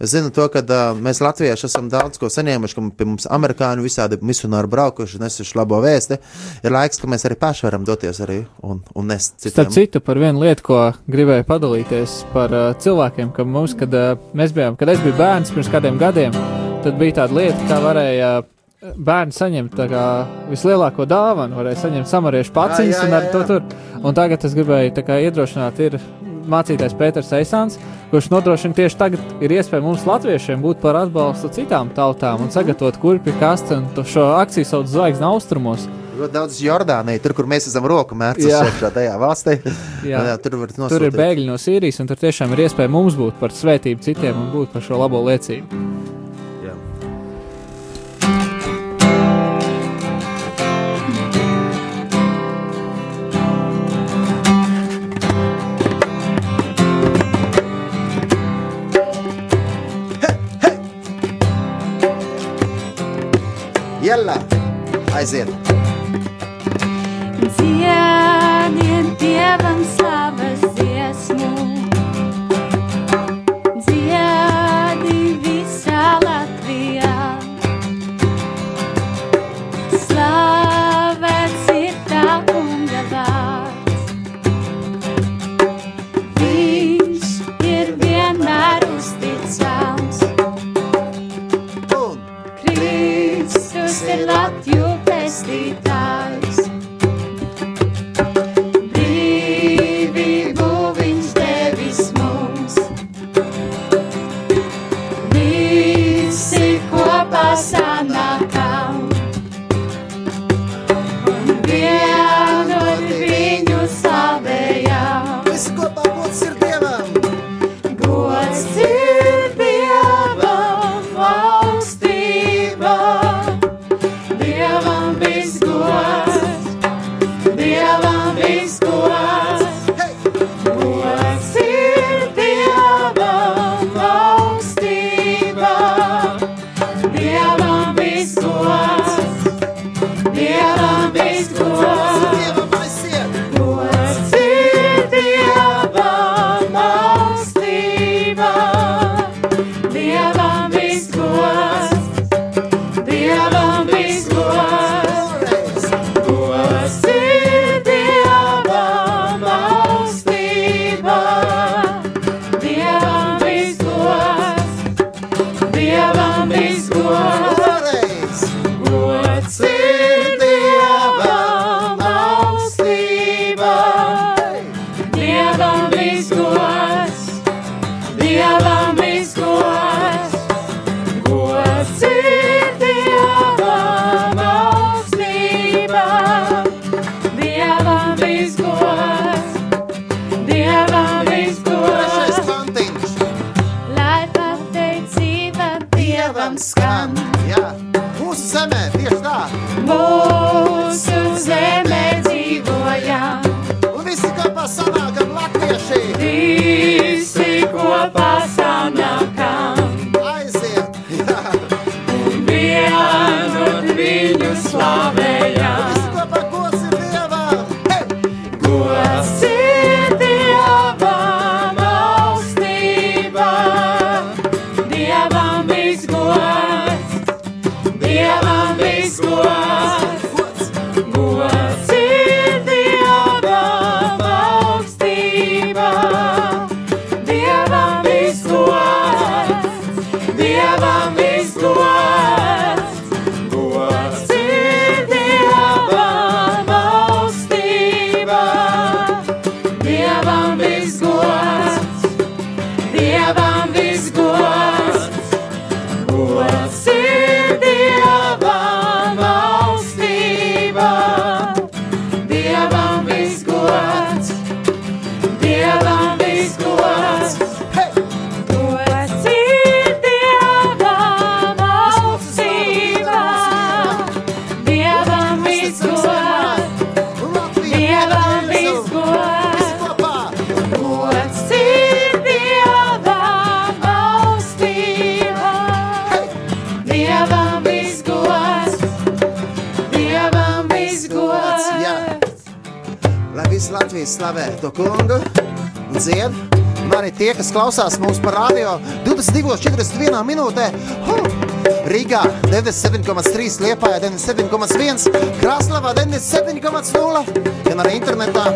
Es zinu to, ka uh, mēs latvieši esam daudz ko saņēmuši, ka pie mums amerikāņi visādi misionāri braukuši, nesuši labo vēsti. Ir laiks, ka mēs arī paši varam doties arī un, un nest Starp citiem. citu, par vienu lietu, ko gribēju padalīties par uh, cilvēkiem, ka mums, kad uh, mēs bijām, kad es biju bērns pirms kādiem gadiem, tad bija tāda lieta, kā varēja uh, bērni saņemt tā kā vislielāko dāvanu, varēja saņemt samariešu paciņas un ar to tur. Un tagad es gribēju tā kā iedrošināt, ir mācītājs Pēters Eisāns, kurš nodrošina tieši tagad ir iespēja mums latviešiem būt par atbalstu citām tautām un sagatavot kurpju kastu un to šo akciju sauc Zvaigznes austrumos. Ļoti daudz Jordānijā, tur, kur mēs esam roku mērķis iekšā tajā valstī. Jā. Jā, tur Tur ir bēgļi no Sīrijas, un tur tiešām ir iespēja mums būt par svētību citiem un būt par šo labo liecību. Jēlā, aiziet! Dziediet Dievam slavas dziesmu, Dievam to kungu un dzied. Un arī tie, kas klausās mums par radio 22,41 minūtē. Huh! Rīgā 97,3, Liepājā 97,1, Krasnodarbā 97,0. Gan arī internetā.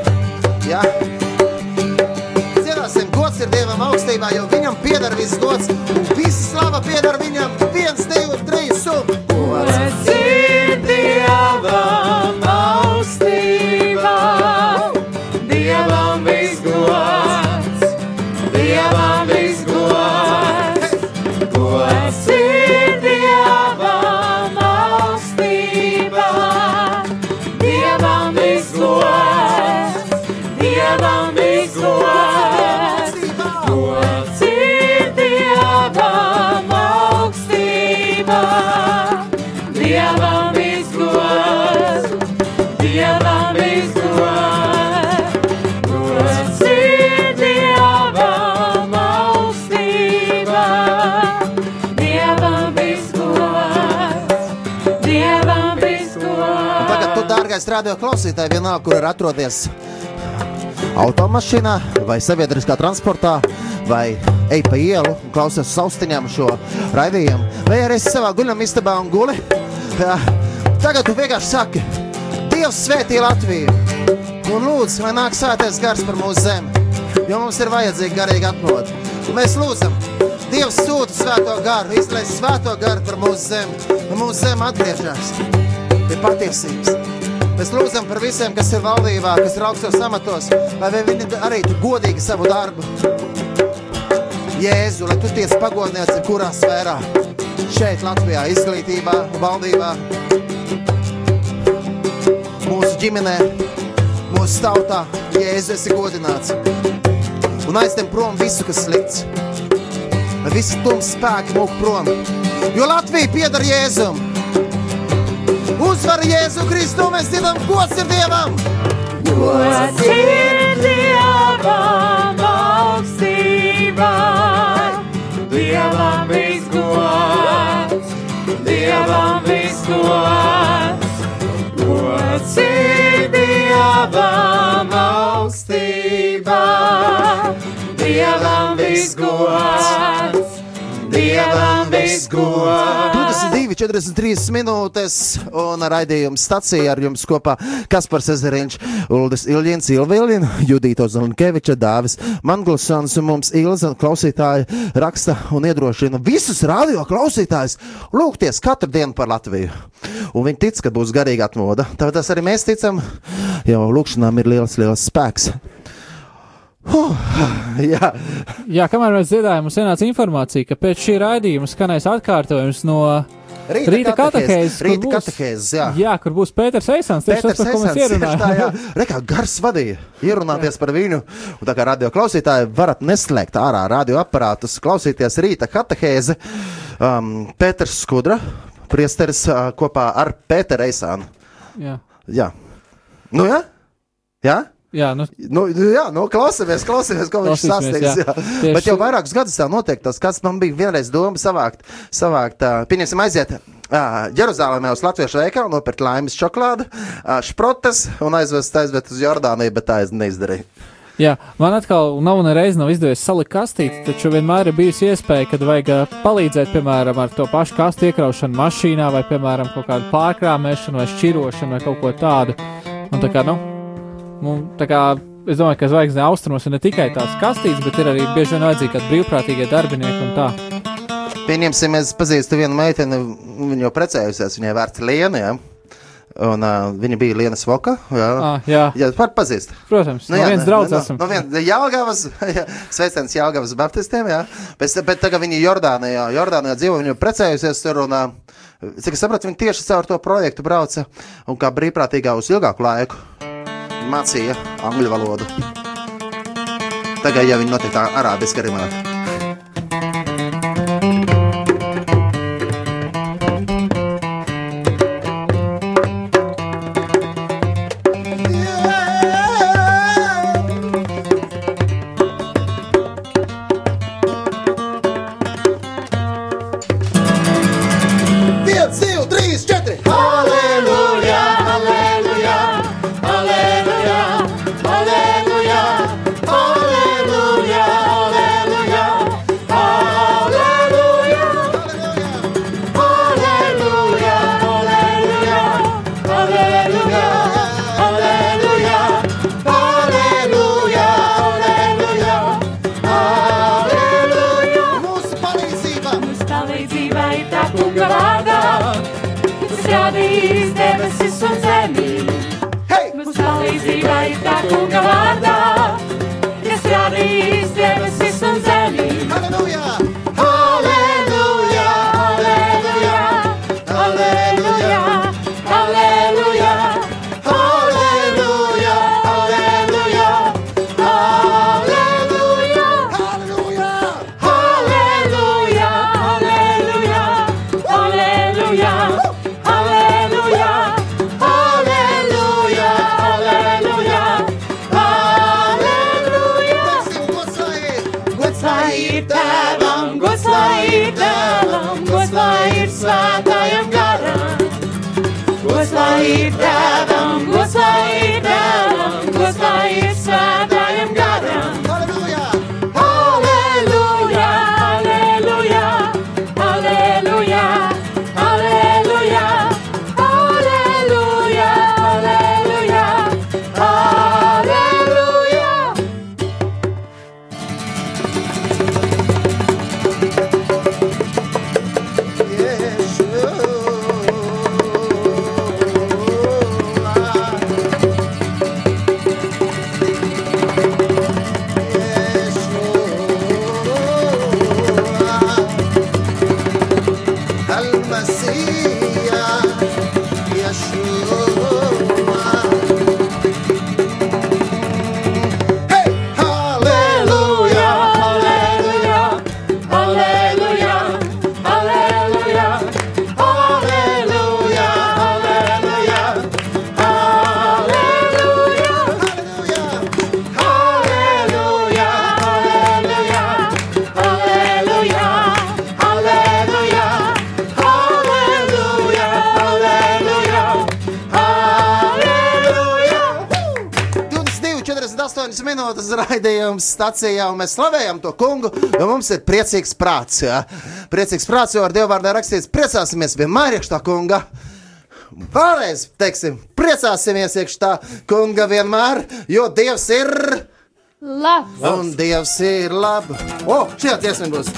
Jā. Dziedāsim, gods ir Dievam augstībā, jo viņam pieder viss gods. Un visa slava pieder viņam. Radio klausītāj, vienalga, kur ir atrodies automašīnā vai sabiedriskā transportā, vai ej pa ielu un klausies austiņām šo raidījumu, vai arī savā guļamistabā un guli. Tagad tu vienkārši saki, Dievs svētī Latviju un lūdzu, lai nāk svētais gars par mūsu zemi, jo mums ir vajadzīga garīga atmoda. Mēs lūdzam, Dievs sūta svēto garu, izlaiž svēto garu par mūsu zemi, un mūsu zeme atgriežas pie patiesības. Mēs lūdzam par visiem, kas ir valdībā, kas ir augstos amatos, lai viņi darītu godīgi savu darbu. Jēzu, lai tu tiec pagodināts jebkurā sfērā, šeit Latvijā, izglītībā, valdībā, mūsu ģimenē, mūsu tautā, Jēzu esi godināts. Un aiztem prom visu, kas slikts. Lai visi tums spēki mūk prom, jo Latvija piedar Jēzum. Uzvar Jēzu Kristu, mēs dziedam, gods ir Dievam! Gods ir Dievam augstībā, Dievam visgods, Dievam visgods. Gods ir Dievam augstībā, Dievam visgods, Dievam visgods. 22, 43 minūtes, un raidījuma stācija ar jums kopā Kaspars Ezeriņš, Uldis Iljins, Ilviljina, Judīto Zelenkeviča, Dāvis Manglusons, un mums Ilza klausītāji raksta un iedrošina visus radio klausītājus lūgties katru dienu par Latviju. Un viņi tic, ka būs garīga atmoda. Tāpēc arī mēs ticam, jo lūkšanām ir liels, liels spēks. Huh, jā, Jā, kamēr mēs dziedājām, mums ienāca informācija, ka pēc šī raidījuma skanēs atkārtojums no Rīta katehēzes, kur Rīta katehēzes, jā. Jā, kur būs Pēters Eisans. Tieši tas, par ko mēs ierunājām. jā. Rekā, gars vadīja, ierunāties par viņu. Un tā kā radio klausītāji varat neslēgt ārā radioaparātus, klausīties rīta katehēzi. Um, Pēters Skudra, priesteris uh, kopā ar Pēteru Eisānu. Jā. Jā. Nu, jā? Jā? Jā, nu, Nu, jā, nu, klausamies, klausamies, ko viņš sasniegs. jā. Jā. Bet jau vairākus gadus tā notiek. Tas, kas man bija vienreiz doma savākt, savākt uh, pieņemsim, aiziet uh, Jeruzalemē uz Latviešu veikalu, nopirkt laimes šokolādi, uh, šprotas un aizvest, aizvest uz Jordāniju, bet tā es neizdarīju. jā, man atkal nav nereiz nav izdevies salikt kastīti, taču vienmēr ir bijusi iespēja, kad vajag palīdzēt, piemēram, ar to pašu kastu iekraušanu mašīnā, vai, piemēram, kaut kādu pārkrāmēšanu, vai šķirošanu, vai kaut ko tādu. Un tā kā, nu, mums, tā kā, es domāju, ka zvaigznē austrumos ir ne tikai tās kastītes, bet ir arī bieži vien vajadzīgi kādi brīvprātīgie darbinieki un tā. Pieņemsim, es pazīstu vienu meiteni, viņa jau precējusies, viņai vērts Liena, jā. Un uh, viņa bija Liena Svoka, jā. Ah, jā, Jā, pat pazīst. protams, no viens ne, draugs no, esam. No viens Jālgavas, jā, sveiciens Jālgavas baptistiem, jā. Bet, bet tagad viņi Jordānijā, Jordānijā dzīvo, viņi ir precējusies tur un, ā, cik es sapratu, viņi tieši caur to projektu brauca un kā brīvprātīgā uz ilgāku laiku mācīja angļu valodu. Tagad jau viņi noteikti arabiski arī mācīja. Stācijā, un mēs slavējam to kungu, jo mums ir priecīgs prāts. Jā. Priecīgs prāts, jo ar Dievu vārdā rakstīts, priecāsimies vienmēr iekš tā kunga. Vēlreiz teiksim, priecāsimies iekš tā kunga vienmēr, jo Dievs ir Labs! un Dievs ir labi. O, šajā dziesmā būs.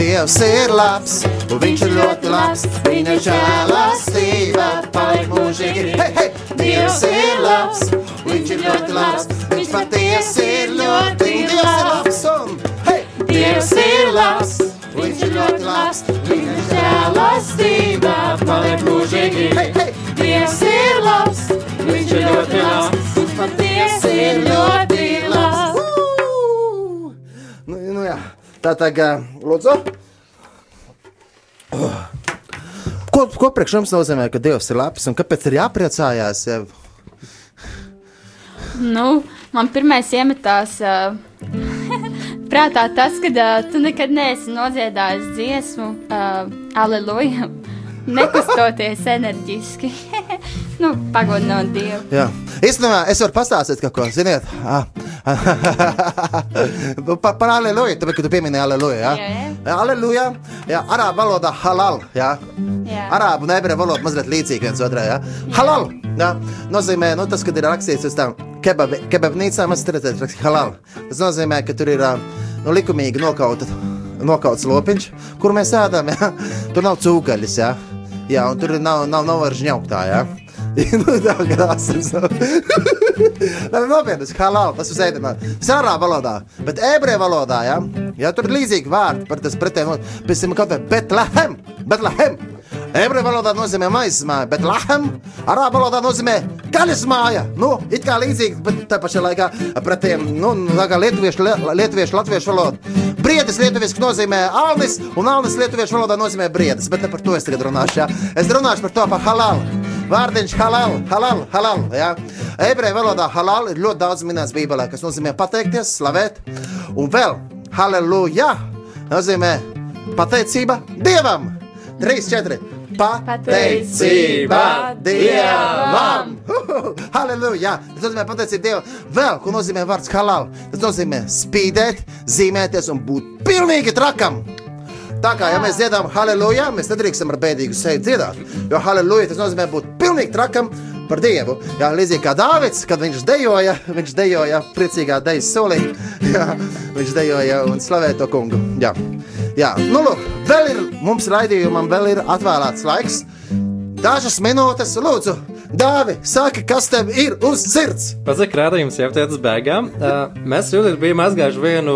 Dievs ir labs, un viņš ir ļoti labs. Viņa žēlastība paliek mūžīgi. Hei, hei! Dievs ir labs, viņš ir ļoti labs. Viņš patiesi ir ļoti labs. Un, hei! Dievs ir labs, viņš ir ļoti labs. Viņa žēlastība paliek mūžīgi. Hei, hei! Dievs ir labs, viņš ir ļoti labs. Viņš patiesi ir ļoti labs. Nu, nu jā, tā tagad, lūdzu. Ko, ko priekš jums nozīmē, ka Dievs ir labs un kāpēc ir jāpriecājās? Ja? Nu, man pirmais iemetās uh, prātā tas, ka uh, tu nekad neesi nodziedājis dziesmu, uh, aleluja, nekustoties enerģiski. nu, pagodinot Dievu. Jā, īstenībā es varu pastāstīt kaut ko, ziniet, ah, par, par aleluju, tāpēc, ka tu pieminēji aleluju, jā? Jā. Aleluja, jā, arābu valodā halal, jā? Jā. Arābu un ebreju valoda mazliet līdzīgi viens otrai, jā? Halal, jā, nozīmē, nu tas, kad ir rakstīts uz tām kebab, kebabnīcām, es tur redzēju, rakstīt halal. Tas nozīmē, ka tur ir, nu, likumīgi nokauta, nokauts lopiņš, kur mēs ēdam, jā? Tur nav cūkaļas, jā? Jā, un tur nav, nav, nav var žņauktā, jā? nu, tā krāsas. Nē, nopietni, ir halal, tas ir ēdamā. Ir arā valodā, bet ebreju valodā, jā, jā, tur ir līdzīgi vārdi par tas pretēm. Pēc tam kaut vai Betlehem, Betlehem. Ebreju valodā nozīmē maizes māja, bet lahem arā valodā nozīmē gaļas māja. Nu, it kā līdzīgi, bet tā pašā laikā pretiem, nu, tā kā lietuviešu, li- lietuviešu, latviešu valoda. Briedis lietuviešu nozīmē alnis, un alnis lietuviešu valodā nozīmē briedis, bet ne par to es tagad runāšu, jā. Es runāšu par to par halal. Vārdiņš halal, halal, halal. Jā. Ebreju valodā halal ir ļoti daudz minēts Bībelē, kas nozīmē pateikties, slavēt. Un vēl halleluja nozīmē pateicība Dievam. 3, 4. Pateicība Dievam! Halleluja! Tas nozīmē pateicība Dievam. Vēl, ko nozīmē vārds halal? Tas nozīmē spīdēt, zīmēties un būt pilnīgi trakam. Tā kā, ja mēs dziedām halleluja, mēs nedrīkstam ar bēdīgu seju dziedāt. Jo halleluja tas nozīmē būt pilnīgi trakam par Dievu. Jā, līdzīgi kā Dāvids, kad viņš dejoja, viņš dejoja priecīgā dejas solī. Jā, viņš dejoja un slavēja to kungu. Jā, jā. nu lūk, vēl ir mums raidījumam, vēl ir atvēlēts laiks. Dažas minūtes, lūdzu, Dāvi, saki, kas tev ir uz sirds? Pazek rādījums jau tādā beigām. Uh, mēs šodien bijām aizgājuši vienu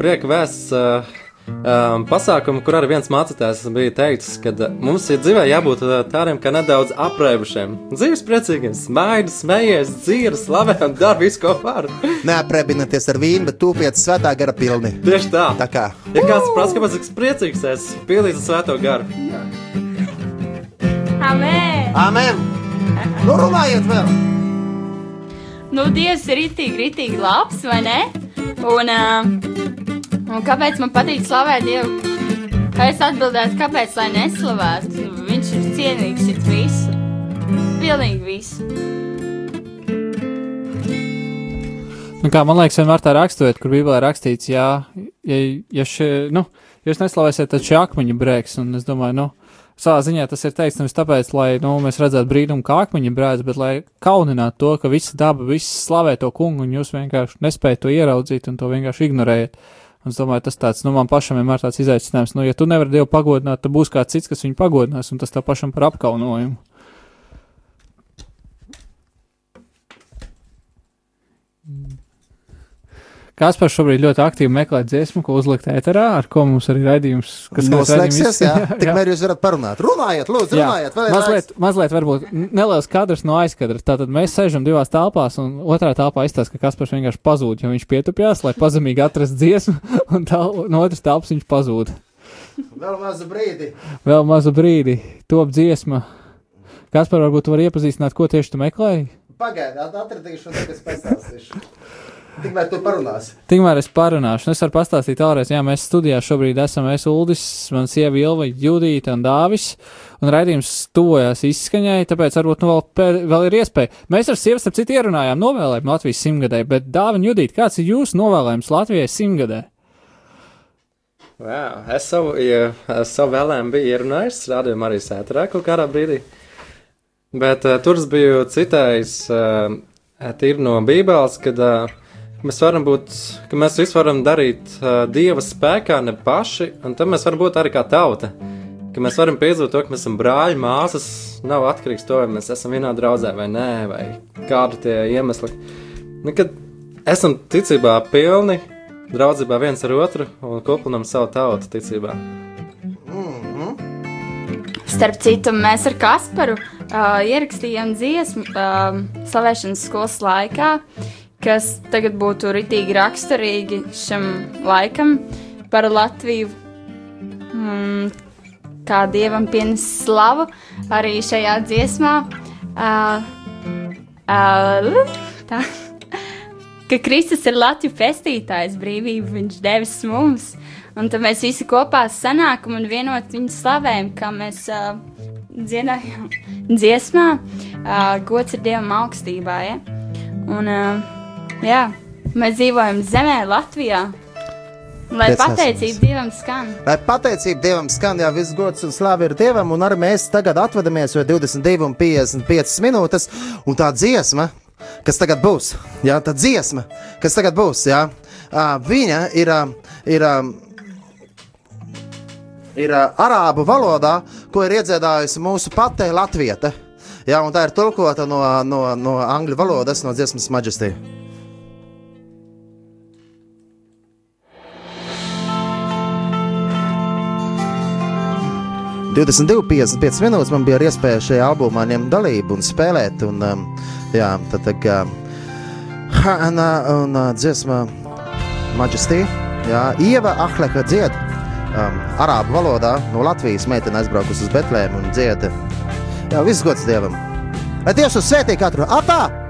prieka vēsts uh, um, pasākumu, kur arī viens mācītājs bija teicis, ka uh, mums ir dzīvē jābūt uh, tādiem kā nedaudz aprēbušiem. Dzīves priecīgiem, smaidi, smējies, dzīves, slavē un dara visu, ko var. Neaprēķinieties ar vīnu, bet tūpiet svētā gara pilni. Tieši tā. Tā kā Ja kāds prasa, kāpēc es priecīgs esmu, pildīt svēto garu. Amen! Amen! Nu, runājiet vēl! Nu, Dievs ir itīgi, itīgi labs, vai ne? Un, uh, un kāpēc man patīk slavēt Dievu? Es atbildētu, kāpēc lai neslavētu? Viņš ir cienīgs it visu. Pilnīgi visu. Nu, kā, man liekas, vienmēr tā raksturēt, kur Bībelē rakstīts, jā, ja, ja šie, nu, jūs neslavēsiet, tad šie akmeņi brēks, un es domāju, nu, savā ziņā tas ir teikts nevis tāpēc, lai, nu, mēs redzētu brīnumu, kā akmeņi brēks, bet lai kauninātu to, ka visa daba, viss slavē to kungu, un jūs vienkārši nespējat to ieraudzīt un to vienkārši ignorējat. Un es domāju, tas tāds, nu, man pašam vienmēr tāds izaicinājums, nu, ja tu nevari Dievu pagodināt, tad būs kāds cits, kas viņu pagodinās, un tas tā pašam par apkaunojumu. Kāspars šobrīd ļoti aktīvi meklē dziesmu, ko uzlikt ēterā, ar ko mums arī raidījums, kas noslēgsies, jā, jā, tikmēr jūs varat parunāt. Runājiet, lūdzu, Jā, runājiet, mazliet, mazliet varbūt neliels kadrs no aizkadra. Tātad mēs sēžam divās telpās, un otrā telpā izstāsta, ka Kaspars vienkārši pazūd, jo viņš pietupjās, lai pazemīgi atrastu dziesmu, un tā, no otras telpas viņš pazūd. Vēl mazu brīdi. Vēl mazu brīdi, top dziesma. Kaspar, varbūt tu vari iepazīstināt, ko tieši tu meklēji? Pagaidiet, atradīšu, un tagad es pastāstīšu. Tikmēr tu parunāsi. Tikmēr es parunāšu, un es varu pastāstīt vēlreiz, jā, mēs studijā šobrīd esam, es Uldis, man sieva Ilva, Judīta un Dāvis, un raidījums tuvojās izskaņai, tāpēc varbūt nu vēl, pēr, vēl ir iespēja. Mēs ar sievu, starp citu, ierunājām novēlējumu Latvijas simtgadē, bet Dāvi un Judīta, kāds ir jūsu novēlējums Latvijai simtgadē? Jā, es savu, ja, es savu vēlējumu biju ierunājis, rādījumu arī sētrā kaut kādā brīdī. Bet uh, tur es biju citējis uh, tīri no Bībeles, kad uh, mēs varam būt, ka mēs visu varam darīt uh, Dieva spēkā, ne paši, un tad mēs varam būt arī kā tauta. Ka mēs varam piedzīvot to, ka mēs esam brāļi, māsas, nav atkarīgs no tā, vai mēs esam vienā draudzē vai nē, vai kādi tie iemesli. Nu, kad esam ticībā pilni, draudzībā viens ar otru un kopinam savu tautu ticībā. Starp citu, mēs ar Kasparu uh, ierakstījām dziesmu uh, slavēšanas skolas laikā, kas tagad būtu ritīgi raksturīgi šim laikam par Latviju. Mm, kā dievam pienes slavu arī šajā dziesmā. Uh, uh, tā, ka Kristus ir Latvijas pestītājs, brīvību viņš devis mums. Un tad mēs visi kopā sanākam un vienot viņu slavējam, kā mēs uh, dziedājam dziesmā. Uh, gods ir Dievam augstībā. Ja? Un, uh, jā, mēs dzīvojam zemē, Latvijā. Lai Priecāsimies. pateicība Dievam skan. Lai pateicība Dievam skan, jā, viss gods un slāva ir Dievam, un arī mēs tagad atvadamies, jo 22 un 55 minūtes, un tā dziesma, kas tagad būs, jā, tā dziesma, kas tagad būs, jā, viņa ir, ir, ir ā, arābu valodā, ko ir iedziedājusi mūsu pati latvieta, jā, un tā ir tulkota no, no, no angļu valodas, no dziesmas Majesty. - 22, 55 minūtes man bija iespēja šajā albumā ņemt dalību un spēlēt. Un, um, jā, tad tā kā Hanna un uh, dziesma Majesty, jā, Ieva Ahleka dzied um, arābu valodā no Latvijas meitene aizbraukusi uz Betlēmu un dzied. Jā, viss gods Dievam! Lai Dievs uz svētī katru! Atā!